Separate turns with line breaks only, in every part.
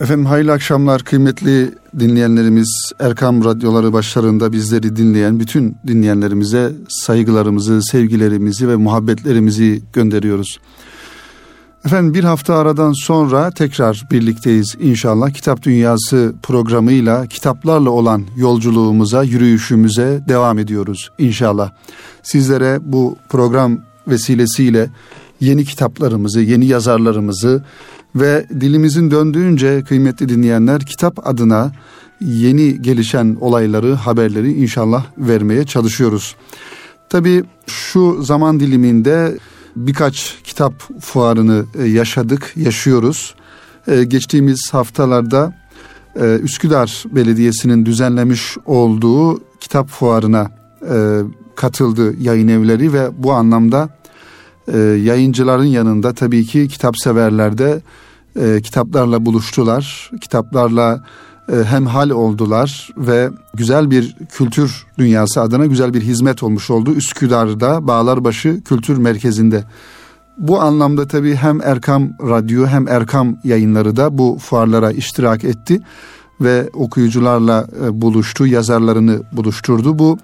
Efendim hayırlı akşamlar kıymetli dinleyenlerimiz Erkam radyoları başlarında bizleri dinleyen bütün dinleyenlerimize saygılarımızı, sevgilerimizi ve muhabbetlerimizi gönderiyoruz. Efendim bir hafta aradan sonra tekrar birlikteyiz inşallah. Kitap Dünyası programıyla kitaplarla olan yolculuğumuza, yürüyüşümüze devam ediyoruz inşallah. Sizlere bu program vesilesiyle yeni kitaplarımızı, yeni yazarlarımızı ve dilimizin döndüğünce kıymetli dinleyenler kitap adına yeni gelişen olayları, haberleri inşallah vermeye çalışıyoruz. Tabii şu zaman diliminde birkaç kitap fuarını e, yaşadık, yaşıyoruz. E, geçtiğimiz haftalarda e, Üsküdar Belediyesi'nin düzenlemiş olduğu kitap fuarına katıldı yayın evleri ve bu anlamda yayıncıların yanında tabii ki kitap severler de kitaplarla buluştular. Kitaplarla hem hal oldular ve güzel bir kültür dünyası adına güzel bir hizmet olmuş oldu. Üsküdar'da Bağlarbaşı Kültür Merkezi'nde. Bu anlamda tabii hem Erkam Radyo hem Erkam yayınları da bu fuarlara iştirak etti ve okuyucularla e, buluştu, yazarlarını buluşturdu. Bu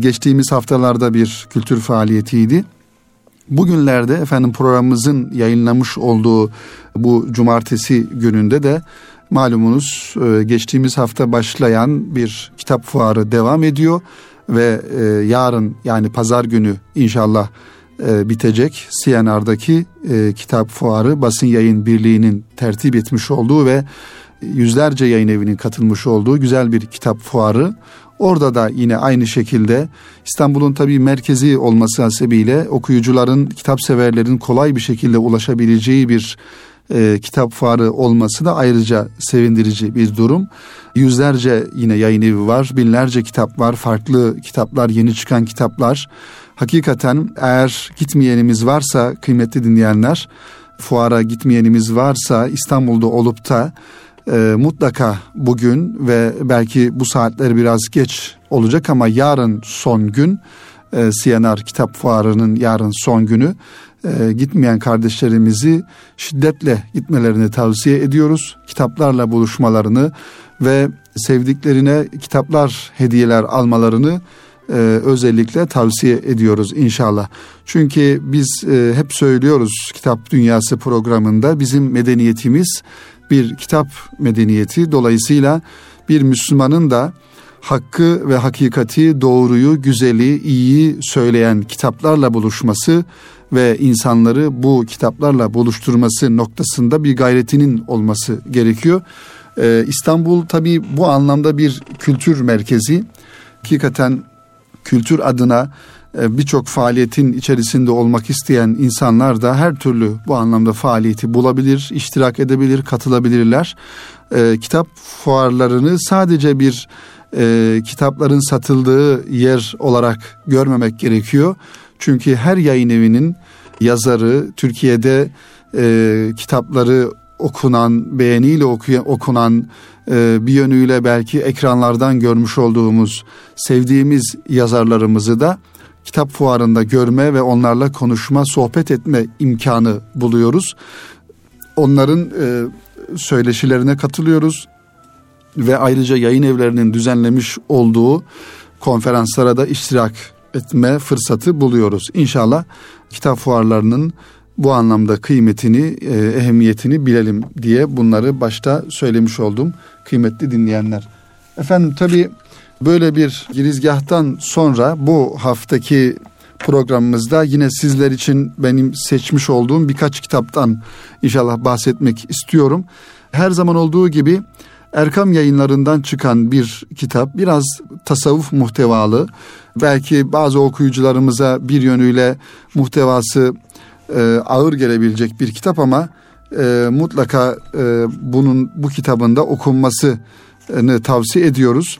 geçtiğimiz haftalarda bir kültür faaliyetiydi. Bugünlerde efendim programımızın yayınlamış olduğu bu cumartesi gününde de Malumunuz e, geçtiğimiz hafta başlayan bir kitap fuarı devam ediyor ve e, yarın yani pazar günü inşallah e, bitecek CNR'daki kitap fuarı basın yayın birliğinin tertip etmiş olduğu ve yüzlerce yayın evinin katılmış olduğu güzel bir kitap fuarı. Orada da yine aynı şekilde İstanbul'un tabii merkezi olması hasebiyle okuyucuların, kitap severlerin kolay bir şekilde ulaşabileceği bir e, kitap fuarı olması da ayrıca sevindirici bir durum. Yüzlerce yine yayın evi var, binlerce kitap var, farklı kitaplar, yeni çıkan kitaplar. Hakikaten eğer gitmeyenimiz varsa kıymetli dinleyenler, fuara gitmeyenimiz varsa İstanbul'da olup da e, mutlaka bugün ve belki bu saatler biraz geç olacak ama yarın son gün e, CNR Kitap Fuarı'nın yarın son günü e, gitmeyen kardeşlerimizi şiddetle gitmelerini tavsiye ediyoruz. Kitaplarla buluşmalarını ve sevdiklerine kitaplar hediyeler almalarını e, özellikle tavsiye ediyoruz inşallah. Çünkü biz e, hep söylüyoruz Kitap Dünyası programında bizim medeniyetimiz bir kitap medeniyeti. Dolayısıyla bir Müslümanın da hakkı ve hakikati, doğruyu, güzeli, iyiyi söyleyen kitaplarla buluşması ve insanları bu kitaplarla buluşturması noktasında bir gayretinin olması gerekiyor. Ee, İstanbul tabii bu anlamda bir kültür merkezi. Hakikaten kültür adına birçok faaliyetin içerisinde olmak isteyen insanlar da her türlü bu anlamda faaliyeti bulabilir, iştirak edebilir, katılabilirler. E, kitap fuarlarını sadece bir e, kitapların satıldığı yer olarak görmemek gerekiyor. Çünkü her yayın evinin yazarı Türkiye'de e, kitapları okunan, beğeniyle okuyan, okunan e, bir yönüyle belki ekranlardan görmüş olduğumuz sevdiğimiz yazarlarımızı da kitap fuarında görme ve onlarla konuşma, sohbet etme imkanı buluyoruz. Onların e, söyleşilerine katılıyoruz ve ayrıca yayın evlerinin düzenlemiş olduğu konferanslara da iştirak etme fırsatı buluyoruz. İnşallah kitap fuarlarının bu anlamda kıymetini, e, ehemmiyetini bilelim diye bunları başta söylemiş oldum kıymetli dinleyenler. Efendim tabi böyle bir girizgahtan sonra bu haftaki programımızda yine sizler için benim seçmiş olduğum birkaç kitaptan inşallah bahsetmek istiyorum. Her zaman olduğu gibi Erkam yayınlarından çıkan bir kitap biraz tasavvuf muhtevalı. Belki bazı okuyucularımıza bir yönüyle muhtevası e, ağır gelebilecek bir kitap ama e, mutlaka e, bunun bu kitabında okunmasını tavsiye ediyoruz.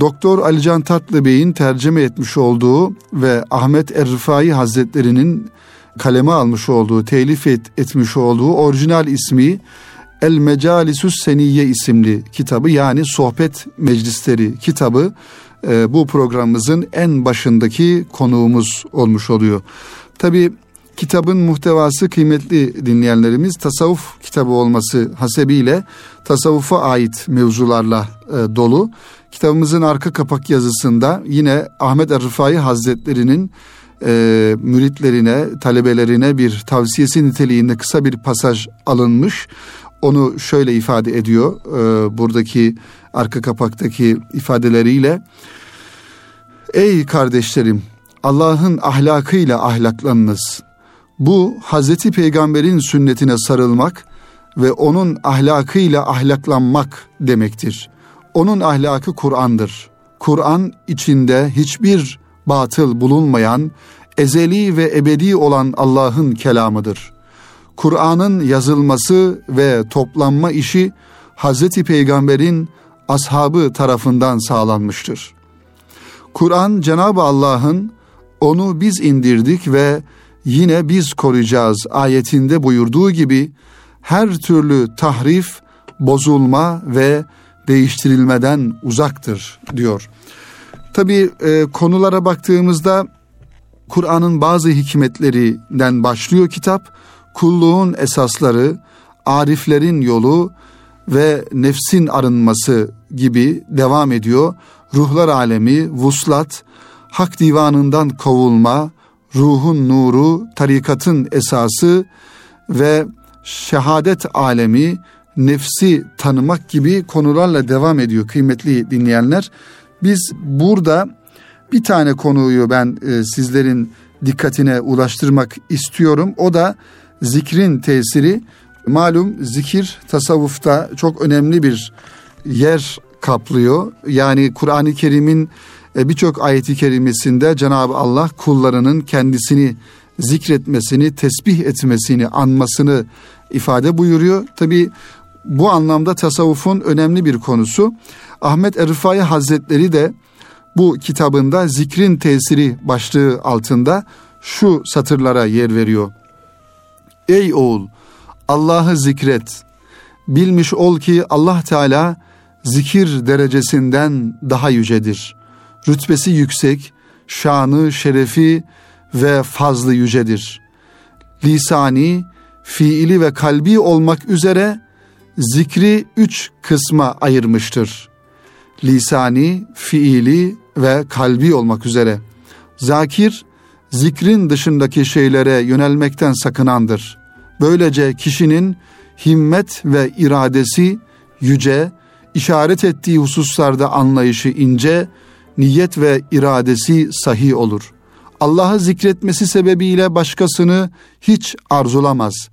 Doktor Alican Tatlı Bey'in tercüme etmiş olduğu ve Ahmet Errifai Hazretleri'nin kaleme almış olduğu, telif et, etmiş olduğu orijinal ismi El Mecalisus Seniye isimli kitabı yani sohbet meclisleri kitabı e, bu programımızın en başındaki konuğumuz olmuş oluyor. Tabi Kitabın muhtevası kıymetli dinleyenlerimiz tasavvuf kitabı olması hasebiyle tasavvufa ait mevzularla e, dolu. Kitabımızın arka kapak yazısında yine Ahmet Er-Rıfai Hazretleri'nin e, müritlerine, talebelerine bir tavsiyesi niteliğinde kısa bir pasaj alınmış. Onu şöyle ifade ediyor e, buradaki arka kapaktaki ifadeleriyle. Ey kardeşlerim Allah'ın ahlakıyla ahlaklanınız. Bu Hazreti Peygamber'in sünnetine sarılmak ve onun ahlakıyla ahlaklanmak demektir. Onun ahlakı Kur'an'dır. Kur'an içinde hiçbir batıl bulunmayan, ezeli ve ebedi olan Allah'ın kelamıdır. Kur'an'ın yazılması ve toplanma işi Hazreti Peygamber'in ashabı tarafından sağlanmıştır. Kur'an Cenab-ı Allah'ın onu biz indirdik ve yine biz koruyacağız ayetinde buyurduğu gibi her türlü tahrif, bozulma ve değiştirilmeden uzaktır diyor. Tabi e, konulara baktığımızda Kur'an'ın bazı hikmetlerinden başlıyor kitap. Kulluğun esasları, ariflerin yolu ve nefsin arınması gibi devam ediyor. Ruhlar alemi, vuslat, hak divanından kovulma, ruhun nuru, tarikatın esası ve şehadet alemi, nefsi tanımak gibi konularla devam ediyor kıymetli dinleyenler. Biz burada bir tane konuyu ben e, sizlerin dikkatine ulaştırmak istiyorum. O da zikrin tesiri. Malum zikir tasavvufta çok önemli bir yer kaplıyor. Yani Kur'an-ı Kerim'in e, birçok ayeti kerimesinde Cenab-ı Allah kullarının kendisini zikretmesini, tesbih etmesini, anmasını ifade buyuruyor. Tabi bu anlamda tasavvufun önemli bir konusu. Ahmet Erifai Hazretleri de bu kitabında zikrin tesiri başlığı altında şu satırlara yer veriyor. Ey oğul Allah'ı zikret. Bilmiş ol ki Allah Teala zikir derecesinden daha yücedir. Rütbesi yüksek, şanı, şerefi ve fazlı yücedir. Lisani, fiili ve kalbi olmak üzere zikri üç kısma ayırmıştır. Lisani, fiili ve kalbi olmak üzere. Zakir, zikrin dışındaki şeylere yönelmekten sakınandır. Böylece kişinin himmet ve iradesi yüce, işaret ettiği hususlarda anlayışı ince, niyet ve iradesi sahih olur. Allah'ı zikretmesi sebebiyle başkasını hiç arzulamaz.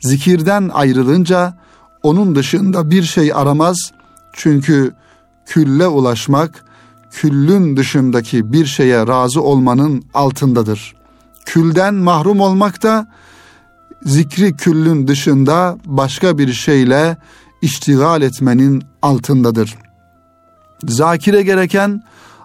Zikirden ayrılınca onun dışında bir şey aramaz. Çünkü külle ulaşmak küllün dışındaki bir şeye razı olmanın altındadır. Külden mahrum olmak da zikri küllün dışında başka bir şeyle iştigal etmenin altındadır. Zakire gereken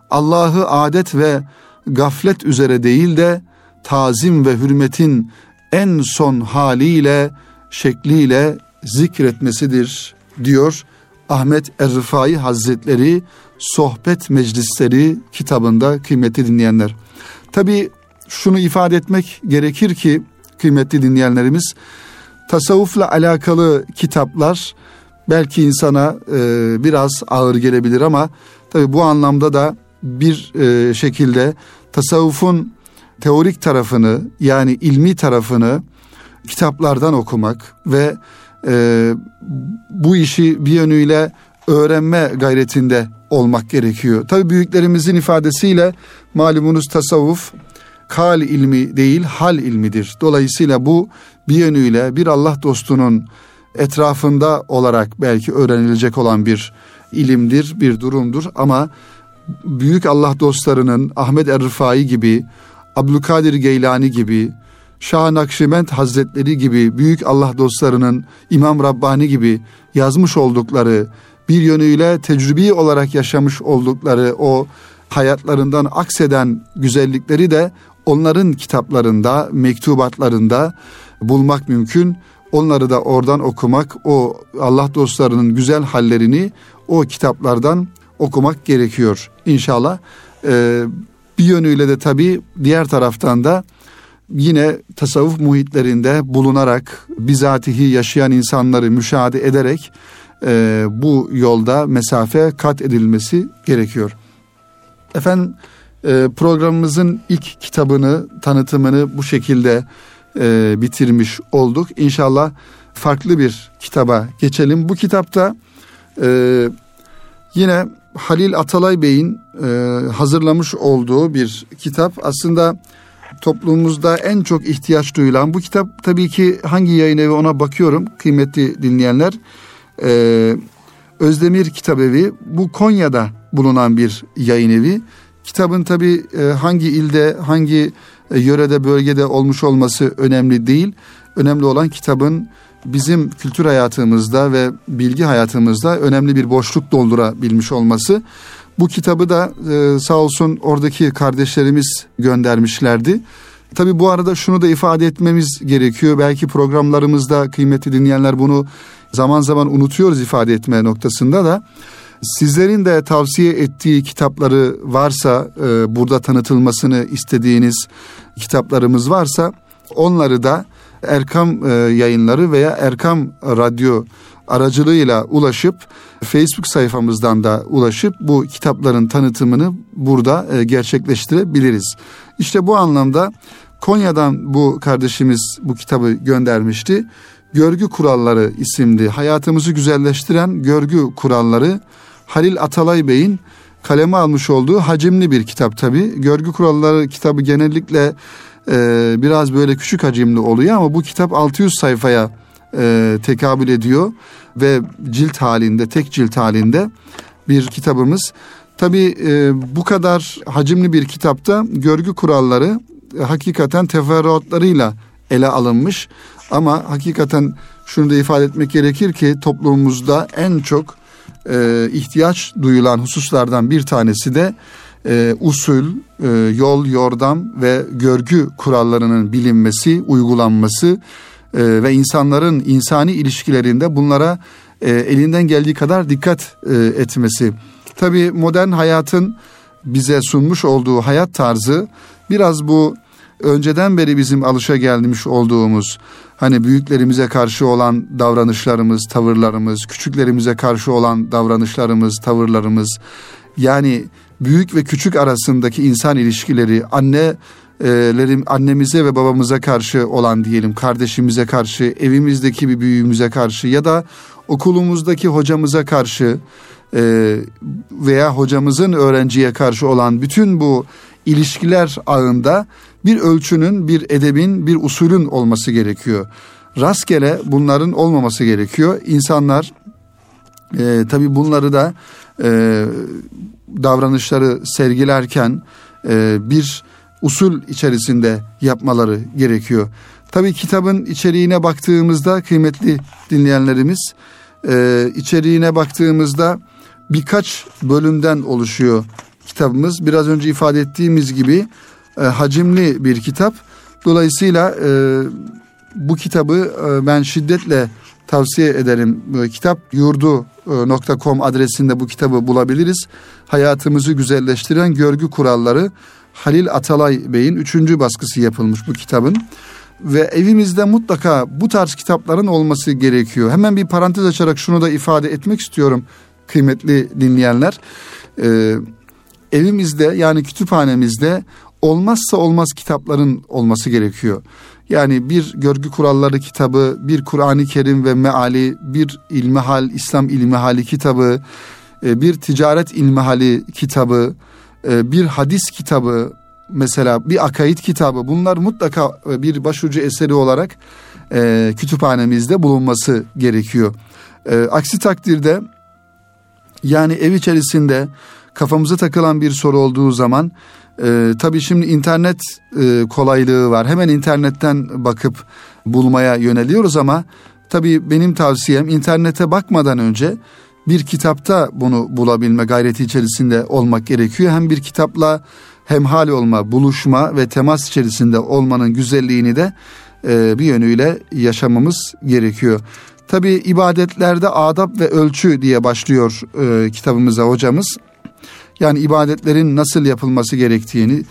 Allah'ı adet ve gaflet üzere değil de tazim ve hürmetin en son haliyle, şekliyle zikretmesidir diyor Ahmet Errifai Hazretleri Sohbet Meclisleri kitabında kıymetli dinleyenler. Tabi şunu ifade etmek gerekir ki kıymetli dinleyenlerimiz tasavvufla alakalı kitaplar belki insana e, biraz ağır gelebilir ama tabi bu anlamda da bir e, şekilde tasavvufun teorik tarafını yani ilmi tarafını kitaplardan okumak ve e, bu işi bir yönüyle öğrenme gayretinde olmak gerekiyor. Tabi büyüklerimizin ifadesiyle malumunuz tasavvuf kal ilmi değil hal ilmidir. Dolayısıyla bu bir yönüyle bir Allah dostunun etrafında olarak belki öğrenilecek olan bir ilimdir, bir durumdur ama büyük Allah dostlarının Ahmet Er-Rıfai gibi, Abdülkadir Geylani gibi, Şah Nakşibend Hazretleri gibi büyük Allah dostlarının İmam Rabbani gibi yazmış oldukları bir yönüyle tecrübi olarak yaşamış oldukları o hayatlarından akseden güzellikleri de onların kitaplarında, mektubatlarında bulmak mümkün. Onları da oradan okumak, o Allah dostlarının güzel hallerini o kitaplardan okumak gerekiyor inşallah. Ee, bir yönüyle de tabii diğer taraftan da yine tasavvuf muhitlerinde bulunarak bizatihi yaşayan insanları müşahede ederek e, bu yolda mesafe kat edilmesi gerekiyor. Efendim e, programımızın ilk kitabını tanıtımını bu şekilde e, bitirmiş olduk. İnşallah farklı bir kitaba geçelim. Bu kitapta e, yine Halil Atalay Bey'in e, hazırlamış olduğu bir kitap. Aslında toplumumuzda en çok ihtiyaç duyulan bu kitap tabii ki hangi yayın evi ona bakıyorum kıymetli dinleyenler. E, Özdemir Kitabevi bu Konya'da bulunan bir yayın evi. Kitabın tabii e, hangi ilde hangi e, yörede bölgede olmuş olması önemli değil. Önemli olan kitabın bizim kültür hayatımızda ve bilgi hayatımızda önemli bir boşluk doldurabilmiş olması. Bu kitabı da e, sağ olsun oradaki kardeşlerimiz göndermişlerdi. Tabii bu arada şunu da ifade etmemiz gerekiyor. Belki programlarımızda kıymetli dinleyenler bunu zaman zaman unutuyoruz ifade etme noktasında da. Sizlerin de tavsiye ettiği kitapları varsa, e, burada tanıtılmasını istediğiniz kitaplarımız varsa onları da Erkam e, yayınları veya Erkam radyo aracılığıyla ulaşıp Facebook sayfamızdan da ulaşıp bu kitapların tanıtımını burada e, gerçekleştirebiliriz. İşte bu anlamda Konya'dan bu kardeşimiz bu kitabı göndermişti. Görgü Kuralları isimli hayatımızı güzelleştiren görgü kuralları Halil Atalay Bey'in kaleme almış olduğu hacimli bir kitap tabi. Görgü Kuralları kitabı genellikle e, biraz böyle küçük hacimli oluyor ama bu kitap 600 sayfaya e, tekabül ediyor ve cilt halinde tek cilt halinde bir kitabımız. Tabi e, bu kadar hacimli bir kitapta görgü kuralları e, hakikaten teferruatlarıyla ele alınmış ama hakikaten şunu da ifade etmek gerekir ki toplumumuzda en çok e, ihtiyaç duyulan hususlardan bir tanesi de e, usul, e, yol, yordam ve görgü kurallarının bilinmesi, uygulanması e, ve insanların insani ilişkilerinde bunlara e, elinden geldiği kadar dikkat e, etmesi. Tabii modern hayatın bize sunmuş olduğu hayat tarzı biraz bu önceden beri bizim alışa gelmiş olduğumuz hani büyüklerimize karşı olan davranışlarımız, tavırlarımız, küçüklerimize karşı olan davranışlarımız, tavırlarımız yani büyük ve küçük arasındaki insan ilişkileri, anne lerim annemize ve babamıza karşı olan diyelim kardeşimize karşı evimizdeki bir büyüğümüze karşı ya da okulumuzdaki hocamıza karşı e, veya hocamızın öğrenciye karşı olan bütün bu ilişkiler ağında bir ölçünün, bir edebin, bir usulün olması gerekiyor. Rastgele bunların olmaması gerekiyor. İnsanlar e, tabii bunları da e, davranışları sergilerken e, bir usul içerisinde yapmaları gerekiyor. Tabii kitabın içeriğine baktığımızda kıymetli dinleyenlerimiz e, içeriğine baktığımızda birkaç bölümden oluşuyor kitabımız. Biraz önce ifade ettiğimiz gibi e, hacimli bir kitap. Dolayısıyla e, bu kitabı ben şiddetle tavsiye ederim. E, kitapyurdu.com adresinde bu kitabı bulabiliriz. Hayatımızı güzelleştiren görgü kuralları Halil Atalay Bey'in üçüncü baskısı yapılmış bu kitabın. Ve evimizde mutlaka bu tarz kitapların olması gerekiyor. Hemen bir parantez açarak şunu da ifade etmek istiyorum kıymetli dinleyenler. Ee, evimizde yani kütüphanemizde olmazsa olmaz kitapların olması gerekiyor. Yani bir görgü kuralları kitabı, bir Kur'an-ı Kerim ve meali, bir ilmihal, İslam ilmihali kitabı, e, bir ticaret ilmihali kitabı, bir hadis kitabı, mesela bir akaid kitabı bunlar mutlaka e, bir başucu eseri olarak kütüphanemizde bulunması gerekiyor. Aksi takdirde yani ev içerisinde kafamıza takılan bir soru olduğu zaman e, tabii şimdi internet e, kolaylığı var. Hemen internetten bakıp bulmaya yöneliyoruz ama tabii benim tavsiyem internete bakmadan önce bir kitapta bunu bulabilme gayreti içerisinde olmak gerekiyor. Hem bir kitapla hemhal olma, buluşma ve temas içerisinde olmanın güzelliğini de e, bir yönüyle yaşamamız gerekiyor. Tabi ibadetlerde adab ve ölçü diye başlıyor e, kitabımıza hocamız. Yani ibadetlerin nasıl yapılması gerektiğini,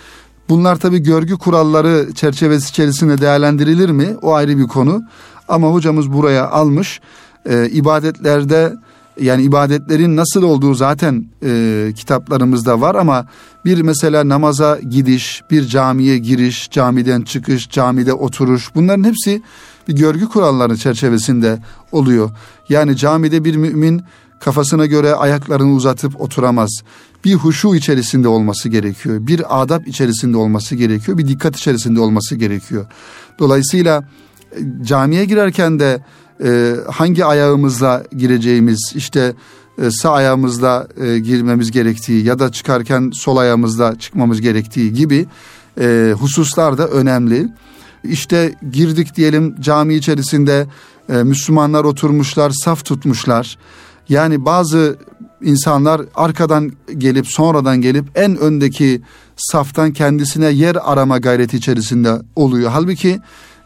Bunlar tabi görgü kuralları çerçevesi içerisinde değerlendirilir mi? O ayrı bir konu. Ama hocamız buraya almış. E, ibadetlerde yani ibadetlerin nasıl olduğu zaten e, kitaplarımızda var ama bir mesela namaza gidiş, bir camiye giriş, camiden çıkış, camide oturuş bunların hepsi bir görgü kuralları çerçevesinde oluyor. Yani camide bir mümin kafasına göre ayaklarını uzatıp oturamaz. Bir huşu içerisinde olması gerekiyor. Bir adab içerisinde olması gerekiyor. Bir dikkat içerisinde olması gerekiyor. Dolayısıyla e, camiye girerken de e, hangi ayağımızla gireceğimiz işte e, sağ ayağımızla e, girmemiz gerektiği ya da çıkarken sol ayağımızla çıkmamız gerektiği gibi e, hususlar da önemli. İşte girdik diyelim cami içerisinde Müslümanlar oturmuşlar, saf tutmuşlar. Yani bazı insanlar arkadan gelip sonradan gelip en öndeki saftan kendisine yer arama gayreti içerisinde oluyor. Halbuki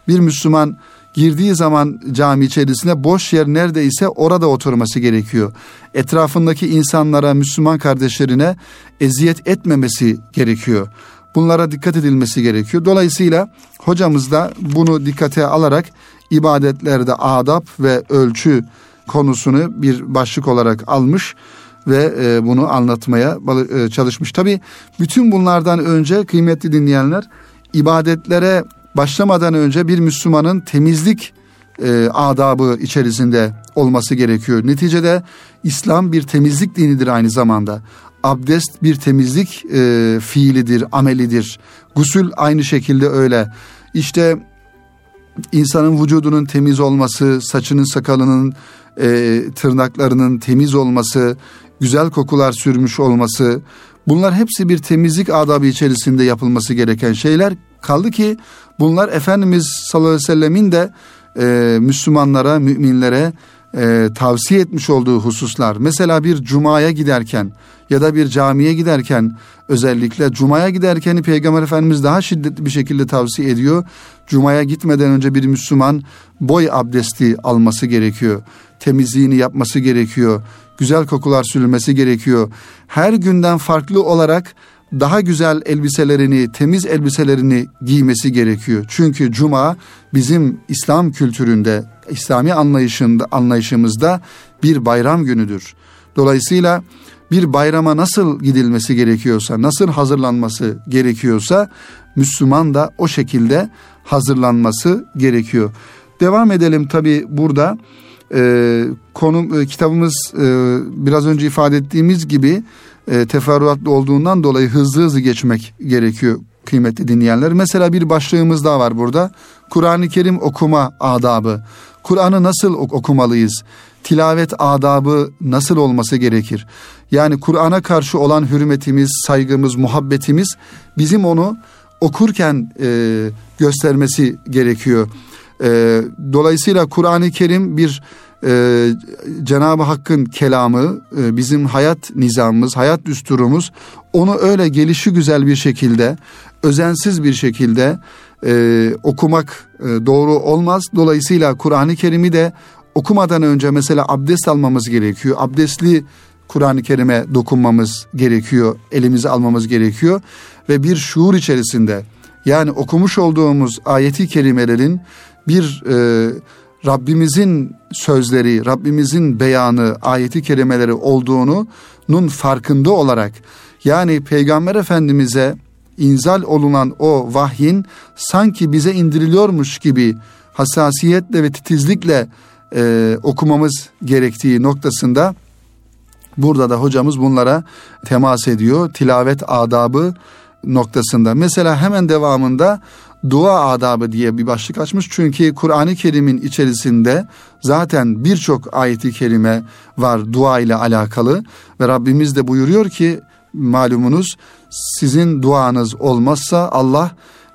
bir Müslüman girdiği zaman cami içerisinde boş yer neredeyse orada oturması gerekiyor. Etrafındaki insanlara, Müslüman kardeşlerine eziyet etmemesi gerekiyor. Bunlara dikkat edilmesi gerekiyor. Dolayısıyla hocamız da bunu dikkate alarak ibadetlerde adap ve ölçü konusunu bir başlık olarak almış ve e, bunu anlatmaya e, çalışmış. Tabi bütün bunlardan önce kıymetli dinleyenler ibadetlere başlamadan önce bir Müslümanın temizlik e, adabı içerisinde olması gerekiyor. Neticede İslam bir temizlik dinidir aynı zamanda. Abdest bir temizlik e, fiilidir, amelidir. Gusül aynı şekilde öyle. İşte insanın vücudunun temiz olması, saçının sakalının, e, tırnaklarının temiz olması, güzel kokular sürmüş olması, bunlar hepsi bir temizlik adabı içerisinde yapılması gereken şeyler. Kaldı ki bunlar Efendimiz sallallahu aleyhi ve sellemin de e, Müslümanlara, müminlere e, tavsiye etmiş olduğu hususlar. Mesela bir cumaya giderken ya da bir camiye giderken özellikle cumaya giderken Peygamber Efendimiz daha şiddetli bir şekilde tavsiye ediyor. Cumaya gitmeden önce bir Müslüman boy abdesti alması gerekiyor. Temizliğini yapması gerekiyor. Güzel kokular sürülmesi gerekiyor. Her günden farklı olarak daha güzel elbiselerini, temiz elbiselerini giymesi gerekiyor. Çünkü cuma bizim İslam kültüründe, İslami anlayışında, anlayışımızda bir bayram günüdür. Dolayısıyla bir bayrama nasıl gidilmesi gerekiyorsa, nasıl hazırlanması gerekiyorsa Müslüman da o şekilde hazırlanması gerekiyor. Devam edelim tabi burada. Ee, konum e, kitabımız e, biraz önce ifade ettiğimiz gibi e, teferruatlı olduğundan dolayı hızlı hızlı geçmek gerekiyor kıymetli dinleyenler. Mesela bir başlığımız daha var burada. Kur'an-ı Kerim okuma adabı. Kur'an'ı nasıl okumalıyız? Tilavet adabı nasıl olması gerekir? Yani Kur'an'a karşı olan hürmetimiz, saygımız, muhabbetimiz bizim onu okurken e, göstermesi gerekiyor. E, dolayısıyla Kur'an-ı Kerim bir e, Cenab-ı Hakk'ın kelamı, e, bizim hayat nizamımız, hayat düsturumuz onu öyle gelişi güzel bir şekilde, özensiz bir şekilde e, okumak e, doğru olmaz. Dolayısıyla Kur'an-ı Kerim'i de okumadan önce mesela abdest almamız gerekiyor. Abdestli Kur'an-ı Kerim'e dokunmamız gerekiyor, elimizi almamız gerekiyor ve bir şuur içerisinde yani okumuş olduğumuz ayeti kerimelerin bir e, Rabbimizin sözleri, Rabbimizin beyanı, ayeti kerimeleri olduğunun farkında olarak yani Peygamber Efendimiz'e inzal olunan o vahyin sanki bize indiriliyormuş gibi hassasiyetle ve titizlikle e, okumamız gerektiği noktasında burada da hocamız bunlara temas ediyor. Tilavet adabı noktasında. Mesela hemen devamında dua adabı diye bir başlık açmış. Çünkü Kur'an-ı Kerim'in içerisinde zaten birçok ayeti kerime var dua ile alakalı ve Rabbimiz de buyuruyor ki malumunuz sizin duanız olmazsa Allah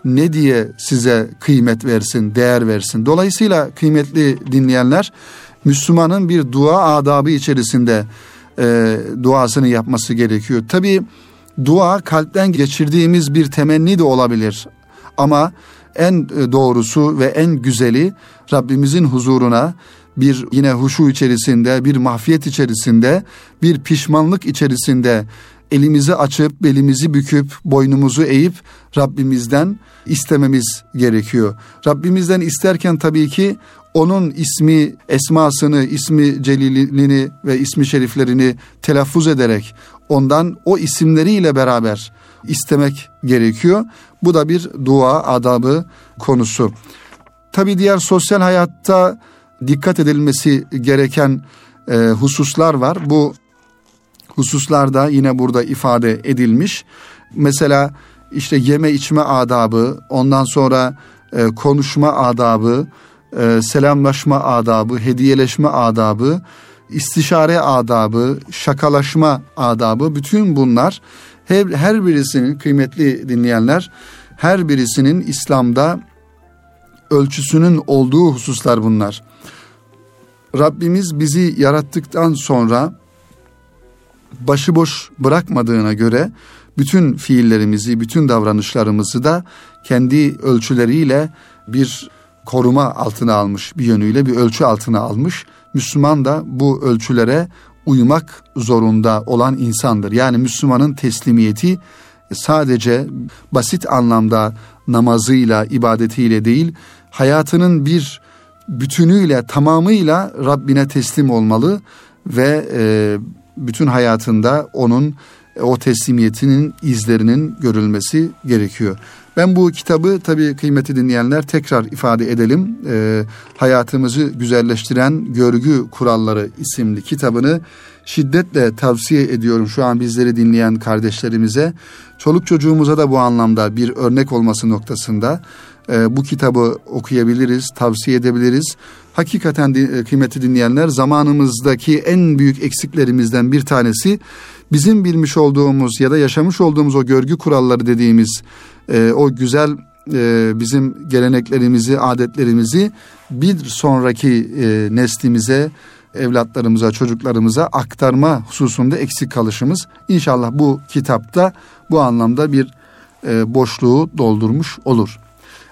ne diye size kıymet versin, değer versin. Dolayısıyla kıymetli dinleyenler Müslümanın bir dua adabı içerisinde e, duasını yapması gerekiyor. Tabii dua kalpten geçirdiğimiz bir temenni de olabilir. Ama en e, doğrusu ve en güzeli Rabbimizin huzuruna bir yine huşu içerisinde, bir mahfiyet içerisinde, bir pişmanlık içerisinde elimizi açıp belimizi büküp boynumuzu eğip Rabbimizden istememiz gerekiyor. Rabbimizden isterken tabii ki onun ismi, esmasını, ismi celilini ve ismi şeriflerini telaffuz ederek ondan o isimleriyle beraber istemek gerekiyor. Bu da bir dua adabı konusu. Tabii diğer sosyal hayatta dikkat edilmesi gereken e, hususlar var. Bu hususlarda yine burada ifade edilmiş. Mesela işte yeme içme adabı, ondan sonra e, konuşma adabı, e, selamlaşma adabı, hediyeleşme adabı, istişare adabı, şakalaşma adabı bütün bunlar her, her birisinin kıymetli dinleyenler her birisinin İslam'da ölçüsünün olduğu hususlar bunlar. Rabbimiz bizi yarattıktan sonra başıboş bırakmadığına göre bütün fiillerimizi, bütün davranışlarımızı da kendi ölçüleriyle bir koruma altına almış, bir yönüyle bir ölçü altına almış. Müslüman da bu ölçülere uymak zorunda olan insandır. Yani Müslümanın teslimiyeti sadece basit anlamda namazıyla, ibadetiyle değil, hayatının bir bütünüyle, tamamıyla Rabbine teslim olmalı ve e, bütün hayatında onun o teslimiyetinin izlerinin görülmesi gerekiyor. Ben bu kitabı tabii kıymeti dinleyenler tekrar ifade edelim. E, hayatımızı güzelleştiren Görgü Kuralları isimli kitabını şiddetle tavsiye ediyorum şu an bizleri dinleyen kardeşlerimize. Çoluk çocuğumuza da bu anlamda bir örnek olması noktasında e, bu kitabı okuyabiliriz, tavsiye edebiliriz. Hakikaten e, kıymeti dinleyenler zamanımızdaki en büyük eksiklerimizden bir tanesi bizim bilmiş olduğumuz ya da yaşamış olduğumuz o görgü kuralları dediğimiz e, o güzel e, bizim geleneklerimizi, adetlerimizi bir sonraki e, neslimize, evlatlarımıza, çocuklarımıza aktarma hususunda eksik kalışımız. İnşallah bu kitapta bu anlamda bir e, boşluğu doldurmuş olur.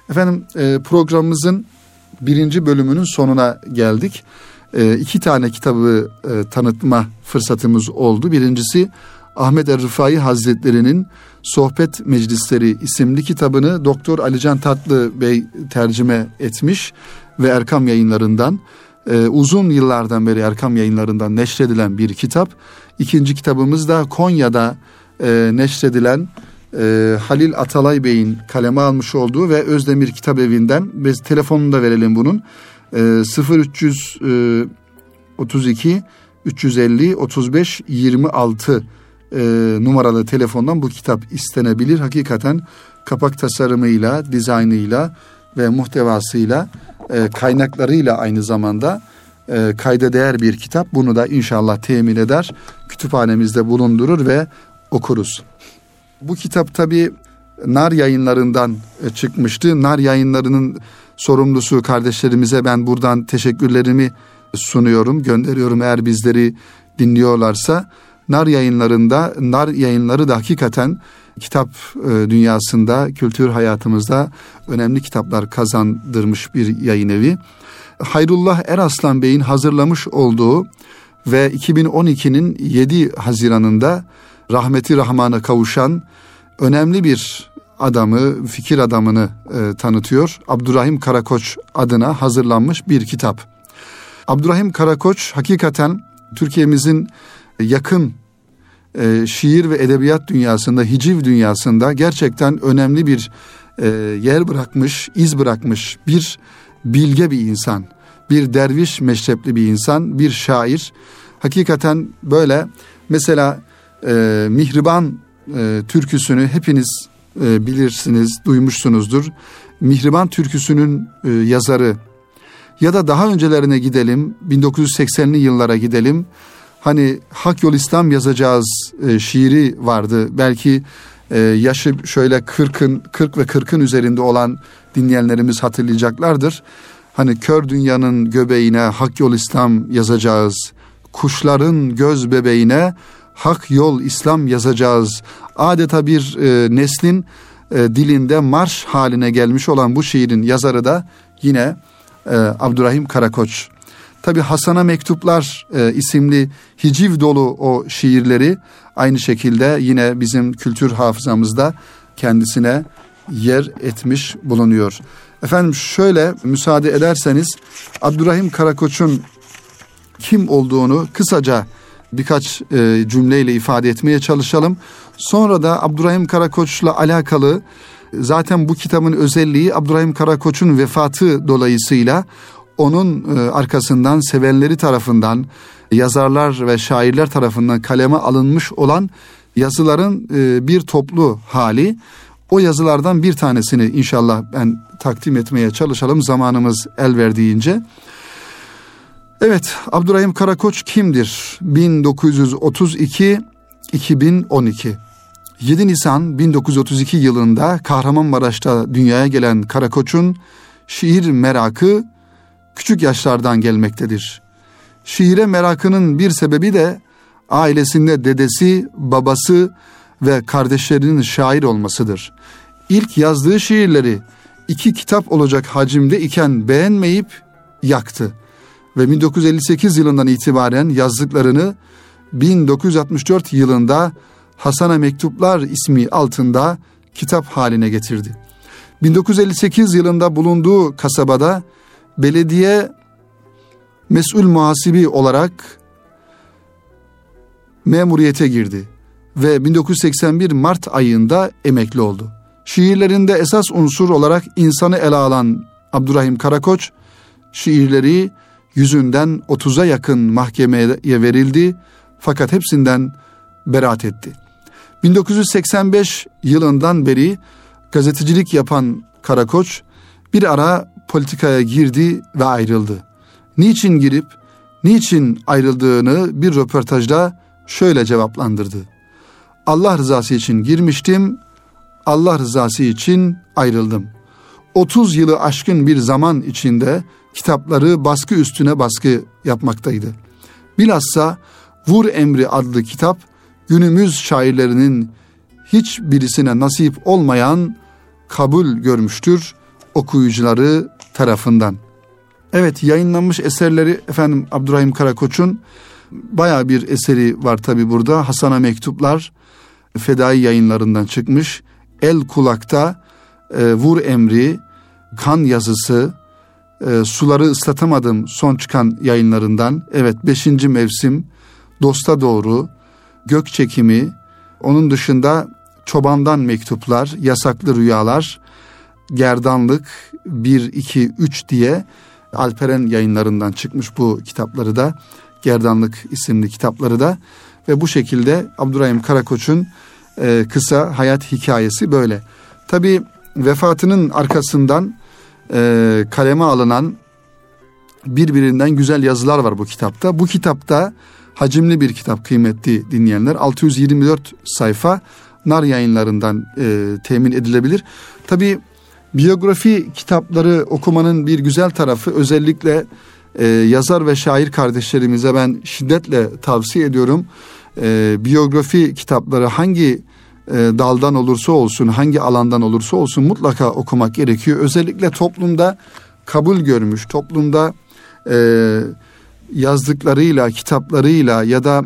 Efendim e, programımızın birinci bölümünün sonuna geldik. E, iki tane kitabı e, tanıtma fırsatımız oldu. Birincisi Ahmet Er Rıfai Hazretleri'nin Sohbet Meclisleri isimli kitabını Doktor Alican Tatlı Bey tercüme etmiş ve Erkam yayınlarından e, uzun yıllardan beri Erkam yayınlarından neşredilen bir kitap. İkinci kitabımız da Konya'da e, neşredilen Halil Atalay Bey'in kaleme almış olduğu ve Özdemir Kitap Evi'nden ve telefonunu da verelim bunun. E, 0332 350 35 26 e, numaralı telefondan bu kitap istenebilir. Hakikaten kapak tasarımıyla, dizaynıyla ve muhtevasıyla, e, kaynaklarıyla aynı zamanda e, kayda değer bir kitap. Bunu da inşallah temin eder, kütüphanemizde bulundurur ve okuruz. Bu kitap tabi Nar yayınlarından e, çıkmıştı. Nar yayınlarının sorumlusu kardeşlerimize ben buradan teşekkürlerimi sunuyorum, gönderiyorum eğer bizleri dinliyorlarsa. Nar yayınlarında, Nar yayınları da hakikaten kitap e, dünyasında, kültür hayatımızda önemli kitaplar kazandırmış bir yayın evi. Hayrullah Eraslan Bey'in hazırlamış olduğu ve 2012'nin 7 Haziran'ında rahmeti rahmana kavuşan önemli bir adamı, fikir adamını e, tanıtıyor. Abdurrahim Karakoç adına hazırlanmış bir kitap. Abdurrahim Karakoç hakikaten Türkiye'mizin yakın e, şiir ve edebiyat dünyasında, hiciv dünyasında gerçekten önemli bir e, yer bırakmış, iz bırakmış bir bilge bir insan. Bir derviş meşrepli bir insan, bir şair. Hakikaten böyle mesela e, Mihriban e, türküsünü hepiniz e, bilirsiniz, duymuşsunuzdur. Mihriban türküsünün e, yazarı ya da daha öncelerine gidelim, 1980'li yıllara gidelim. Hani Hak Yol İslam yazacağız e, şiiri vardı. Belki e, yaşı şöyle 40'ın 40 ve 40'ın üzerinde olan dinleyenlerimiz hatırlayacaklardır. Hani kör dünyanın göbeğine Hak Yol İslam yazacağız. Kuşların göz bebeğine hak yol İslam yazacağız. Adeta bir e, neslin e, dilinde marş haline gelmiş olan bu şiirin yazarı da yine e, Abdurrahim Karakoç. Tabi Hasan'a Mektuplar e, isimli hiciv dolu o şiirleri aynı şekilde yine bizim kültür hafızamızda kendisine yer etmiş bulunuyor. Efendim şöyle müsaade ederseniz Abdurrahim Karakoç'un kim olduğunu kısaca birkaç e, cümleyle ifade etmeye çalışalım. Sonra da Abdurrahim Karakoç'la alakalı zaten bu kitabın özelliği Abdurrahim Karakoç'un vefatı dolayısıyla onun e, arkasından sevenleri tarafından yazarlar ve şairler tarafından kaleme alınmış olan yazıların e, bir toplu hali. O yazılardan bir tanesini inşallah ben takdim etmeye çalışalım zamanımız el verdiğince. Evet, Abdurrahim Karakoç kimdir? 1932 2012 7 Nisan 1932 yılında Kahramanmaraş'ta dünyaya gelen Karakoç'un şiir merakı küçük yaşlardan gelmektedir. Şiire merakının bir sebebi de ailesinde dedesi, babası ve kardeşlerinin şair olmasıdır. İlk yazdığı şiirleri iki kitap olacak hacimde iken beğenmeyip yaktı ve 1958 yılından itibaren yazdıklarını 1964 yılında Hasan'a Mektuplar ismi altında kitap haline getirdi. 1958 yılında bulunduğu kasabada belediye mesul muhasibi olarak memuriyete girdi ve 1981 Mart ayında emekli oldu. Şiirlerinde esas unsur olarak insanı ele alan Abdurrahim Karakoç, şiirleri yüzünden 30'a yakın mahkemeye verildi fakat hepsinden beraat etti. 1985 yılından beri gazetecilik yapan Karakoç bir ara politikaya girdi ve ayrıldı. Niçin girip niçin ayrıldığını bir röportajda şöyle cevaplandırdı. Allah rızası için girmiştim, Allah rızası için ayrıldım. 30 yılı aşkın bir zaman içinde kitapları baskı üstüne baskı yapmaktaydı. Bilhassa Vur Emri adlı kitap günümüz şairlerinin hiç birisine nasip olmayan kabul görmüştür okuyucuları tarafından. Evet yayınlanmış eserleri efendim Abdurrahim Karakoç'un baya bir eseri var tabi burada. Hasan'a Mektuplar Fedai yayınlarından çıkmış. El Kulak'ta e, Vur Emri, Kan Yazısı, e, Suları ıslatamadım son çıkan yayınlarından. Evet beşinci mevsim, Dosta Doğru, Gök Çekimi, onun dışında Çobandan Mektuplar, Yasaklı Rüyalar, Gerdanlık 1, 2, 3 diye Alperen yayınlarından çıkmış bu kitapları da. Gerdanlık isimli kitapları da. Ve bu şekilde Abdurrahim Karakoç'un e, kısa hayat hikayesi böyle. Tabi vefatının arkasından e, kaleme alınan birbirinden güzel yazılar var bu kitapta. Bu kitapta hacimli bir kitap kıymetli dinleyenler. 624 sayfa nar yayınlarından e, temin edilebilir. Tabi biyografi kitapları okumanın bir güzel tarafı özellikle e, yazar ve şair kardeşlerimize ben şiddetle tavsiye ediyorum. E, biyografi kitapları hangi e, daldan olursa olsun, hangi alandan olursa olsun mutlaka okumak gerekiyor. Özellikle toplumda kabul görmüş, toplumda e, yazdıklarıyla, kitaplarıyla ya da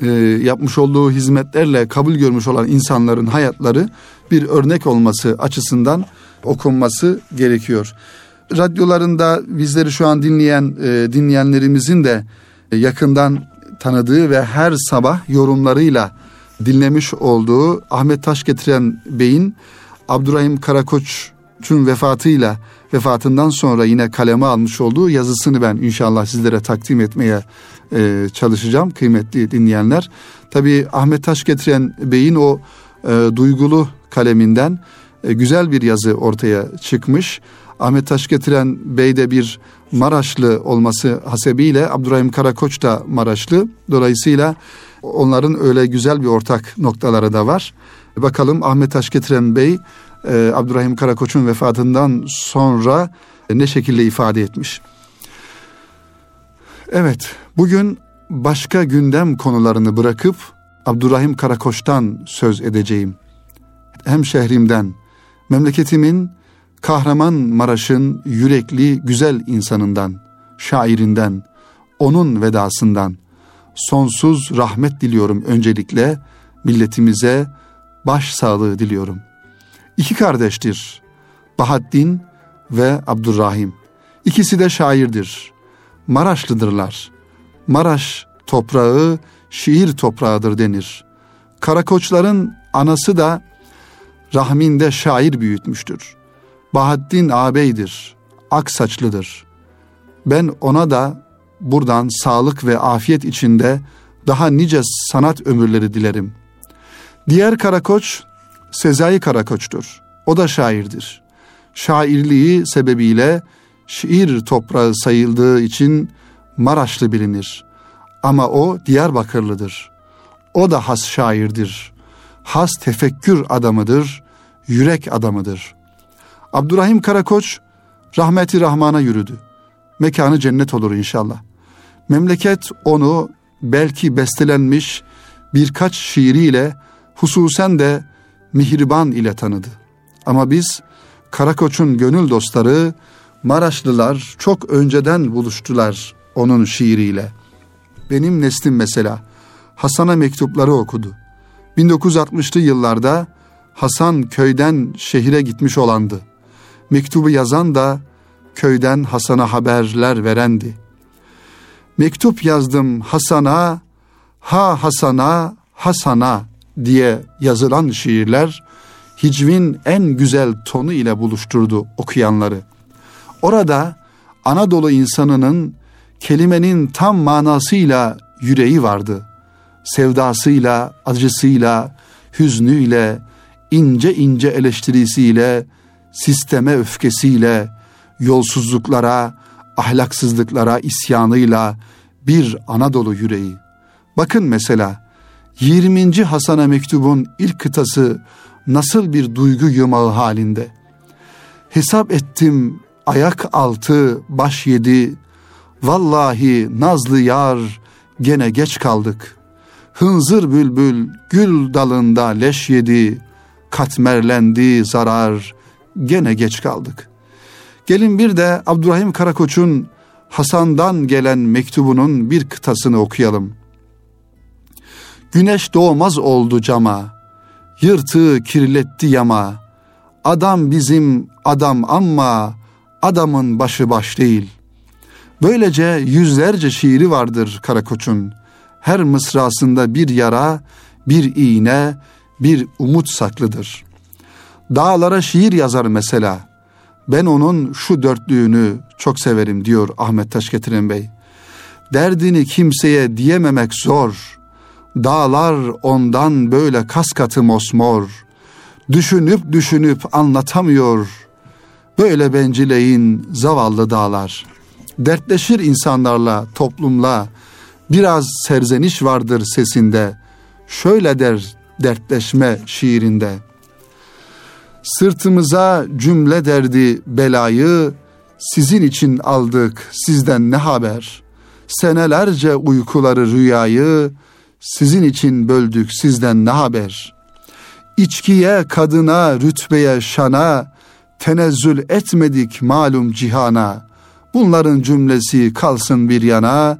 e, yapmış olduğu hizmetlerle kabul görmüş olan insanların hayatları bir örnek olması açısından okunması gerekiyor. Radyolarında bizleri şu an dinleyen e, dinleyenlerimizin de yakından tanıdığı ve her sabah yorumlarıyla dinlemiş olduğu Ahmet Taş getiren Bey'in Abdurrahim Karakoç'un vefatıyla vefatından sonra yine kaleme almış olduğu yazısını ben inşallah sizlere takdim etmeye e, çalışacağım kıymetli dinleyenler. Tabi Ahmet Taş getiren Bey'in o e, duygulu kaleminden e, güzel bir yazı ortaya çıkmış. Ahmet Taş getiren Bey de bir Maraşlı olması hasebiyle Abdurrahim Karakoç da Maraşlı. Dolayısıyla onların öyle güzel bir ortak noktaları da var. Bakalım Ahmet Taş getiren Bey e, Abdurrahim Karakoç'un vefatından sonra ne şekilde ifade etmiş. Evet, bugün başka gündem konularını bırakıp Abdurrahim Karakoç'tan söz edeceğim. Hem şehrimden, memleketimin Kahraman Maraş'ın yürekli güzel insanından şairinden, onun vedasından sonsuz rahmet diliyorum öncelikle milletimize baş sağlığı diliyorum. İki kardeştir Bahaddin ve Abdurrahim. İkisi de şairdir. Maraşlıdırlar. Maraş toprağı şiir toprağıdır denir. Karakoçların anası da rahminde şair büyütmüştür. Bahaddin ağabeydir, ak saçlıdır. Ben ona da buradan sağlık ve afiyet içinde daha nice sanat ömürleri dilerim. Diğer Karakoç Sezai Karakoç'tur. O da şairdir. Şairliği sebebiyle şiir toprağı sayıldığı için Maraşlı bilinir. Ama o Diyarbakırlıdır. O da has şairdir. Has tefekkür adamıdır, yürek adamıdır. Abdurrahim Karakoç rahmeti rahmana yürüdü. Mekanı cennet olur inşallah. Memleket onu belki bestelenmiş birkaç şiiriyle hususen de mihriban ile tanıdı. Ama biz Karakoç'un gönül dostları Maraşlılar çok önceden buluştular onun şiiriyle. Benim neslim mesela Hasan'a mektupları okudu. 1960'lı yıllarda Hasan köyden şehire gitmiş olandı. Mektubu yazan da köyden Hasan'a haberler verendi. Mektup yazdım Hasan'a, ha Hasan'a, Hasan'a diye yazılan şiirler hicvin en güzel tonu ile buluşturdu okuyanları. Orada Anadolu insanının kelimenin tam manasıyla yüreği vardı. Sevdasıyla, acısıyla, hüznüyle, ince ince eleştirisiyle, sisteme öfkesiyle, yolsuzluklara, ahlaksızlıklara isyanıyla bir Anadolu yüreği. Bakın mesela 20. Hasan'a mektubun ilk kıtası nasıl bir duygu yumağı halinde. Hesap ettim ayak altı baş yedi, vallahi nazlı yar gene geç kaldık. Hınzır bülbül gül dalında leş yedi, katmerlendi zarar, gene geç kaldık. Gelin bir de Abdurrahim Karakoç'un Hasan'dan gelen mektubunun bir kıtasını okuyalım. Güneş doğmaz oldu cama, yırtığı kirletti yama. Adam bizim adam ama adamın başı baş değil. Böylece yüzlerce şiiri vardır Karakoç'un. Her mısrasında bir yara, bir iğne, bir umut saklıdır. Dağlara şiir yazar mesela. Ben onun şu dörtlüğünü çok severim diyor Ahmet Taşgetiren Bey. Derdini kimseye diyememek zor. Dağlar ondan böyle kas katı mosmor. Düşünüp düşünüp anlatamıyor. Böyle bencileyin zavallı dağlar. Dertleşir insanlarla, toplumla. Biraz serzeniş vardır sesinde. Şöyle der dertleşme şiirinde. Sırtımıza cümle derdi belayı, sizin için aldık sizden ne haber? Senelerce uykuları rüyayı, sizin için böldük sizden ne haber? İçkiye, kadına, rütbeye, şana, tenezzül etmedik malum cihana. Bunların cümlesi kalsın bir yana,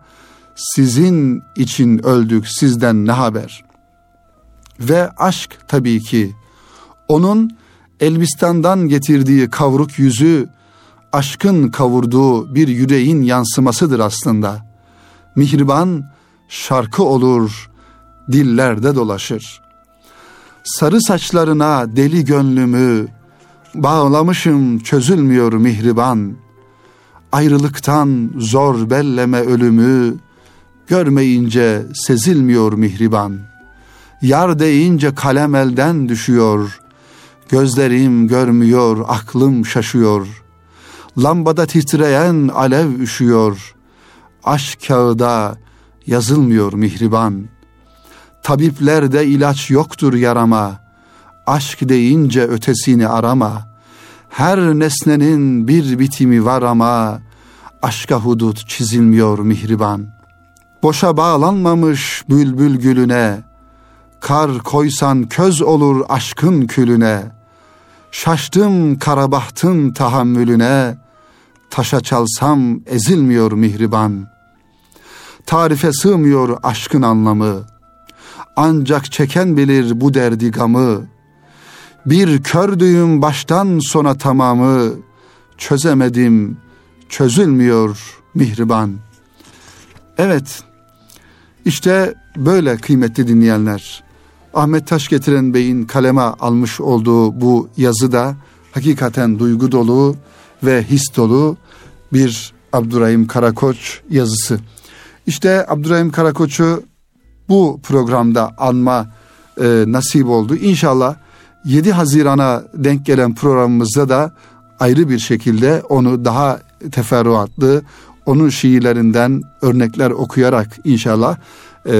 sizin için öldük sizden ne haber? Ve aşk tabii ki, onun Elbistan'dan getirdiği kavruk yüzü, aşkın kavurduğu bir yüreğin yansımasıdır aslında. Mihriban şarkı olur, dillerde dolaşır. Sarı saçlarına deli gönlümü bağlamışım çözülmüyor mihriban. Ayrılıktan zor belleme ölümü görmeyince sezilmiyor mihriban. Yar deyince kalem elden düşüyor. Gözlerim görmüyor, aklım şaşıyor. Lambada titreyen alev üşüyor. Aşk kağıda yazılmıyor mihriban. Tabiplerde ilaç yoktur yarama. Aşk deyince ötesini arama. Her nesnenin bir bitimi var ama aşka hudut çizilmiyor mihriban. Boşa bağlanmamış bülbül gülüne, kar koysan köz olur aşkın külüne. Şaştım karabahtın tahammülüne, taşa çalsam ezilmiyor mihriban. Tarife sığmıyor aşkın anlamı. Ancak çeken bilir bu derdi gamı. Bir kördüğüm baştan sona tamamı. Çözemedim, çözülmüyor mihriban. Evet, işte böyle kıymetli dinleyenler. Ahmet Taş getiren Bey'in kaleme almış olduğu bu yazı da hakikaten duygu dolu ve his dolu bir Abdurrahim Karakoç yazısı. İşte Abdurrahim Karakoç'u bu programda anma e, nasip oldu. İnşallah 7 Haziran'a denk gelen programımızda da ayrı bir şekilde onu daha teferruatlı, onun şiirlerinden örnekler okuyarak inşallah e,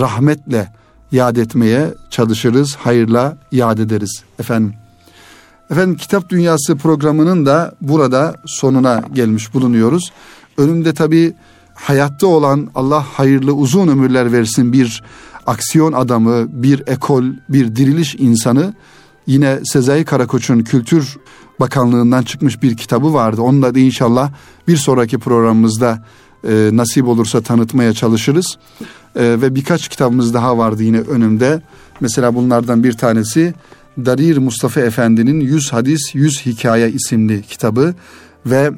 rahmetle yad etmeye çalışırız, hayırla yad ederiz efendim. Efendim Kitap Dünyası programının da burada sonuna gelmiş bulunuyoruz. Önümde tabi hayatta olan Allah hayırlı uzun ömürler versin bir aksiyon adamı, bir ekol, bir diriliş insanı. Yine Sezai Karakoç'un Kültür Bakanlığı'ndan çıkmış bir kitabı vardı. Onunla da inşallah bir sonraki programımızda e, nasip olursa tanıtmaya çalışırız. E, ve birkaç kitabımız daha vardı yine önümde. Mesela bunlardan bir tanesi Darir Mustafa Efendi'nin 100 Hadis 100 Hikaye isimli kitabı ve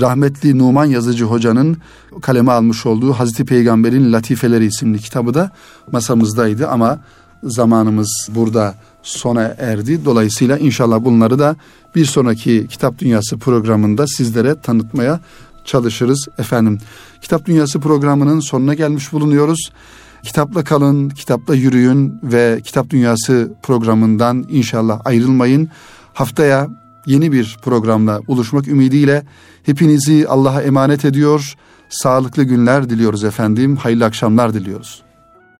rahmetli Numan Yazıcı Hoca'nın kaleme almış olduğu Hazreti Peygamber'in Latifeleri isimli kitabı da masamızdaydı ama zamanımız burada sona erdi. Dolayısıyla inşallah bunları da bir sonraki Kitap Dünyası programında sizlere tanıtmaya çalışırız efendim. Kitap Dünyası programının sonuna gelmiş bulunuyoruz. Kitapla kalın, kitapla yürüyün ve Kitap Dünyası programından inşallah ayrılmayın. Haftaya yeni bir programla buluşmak ümidiyle hepinizi Allah'a emanet ediyor. Sağlıklı günler diliyoruz efendim. Hayırlı akşamlar diliyoruz.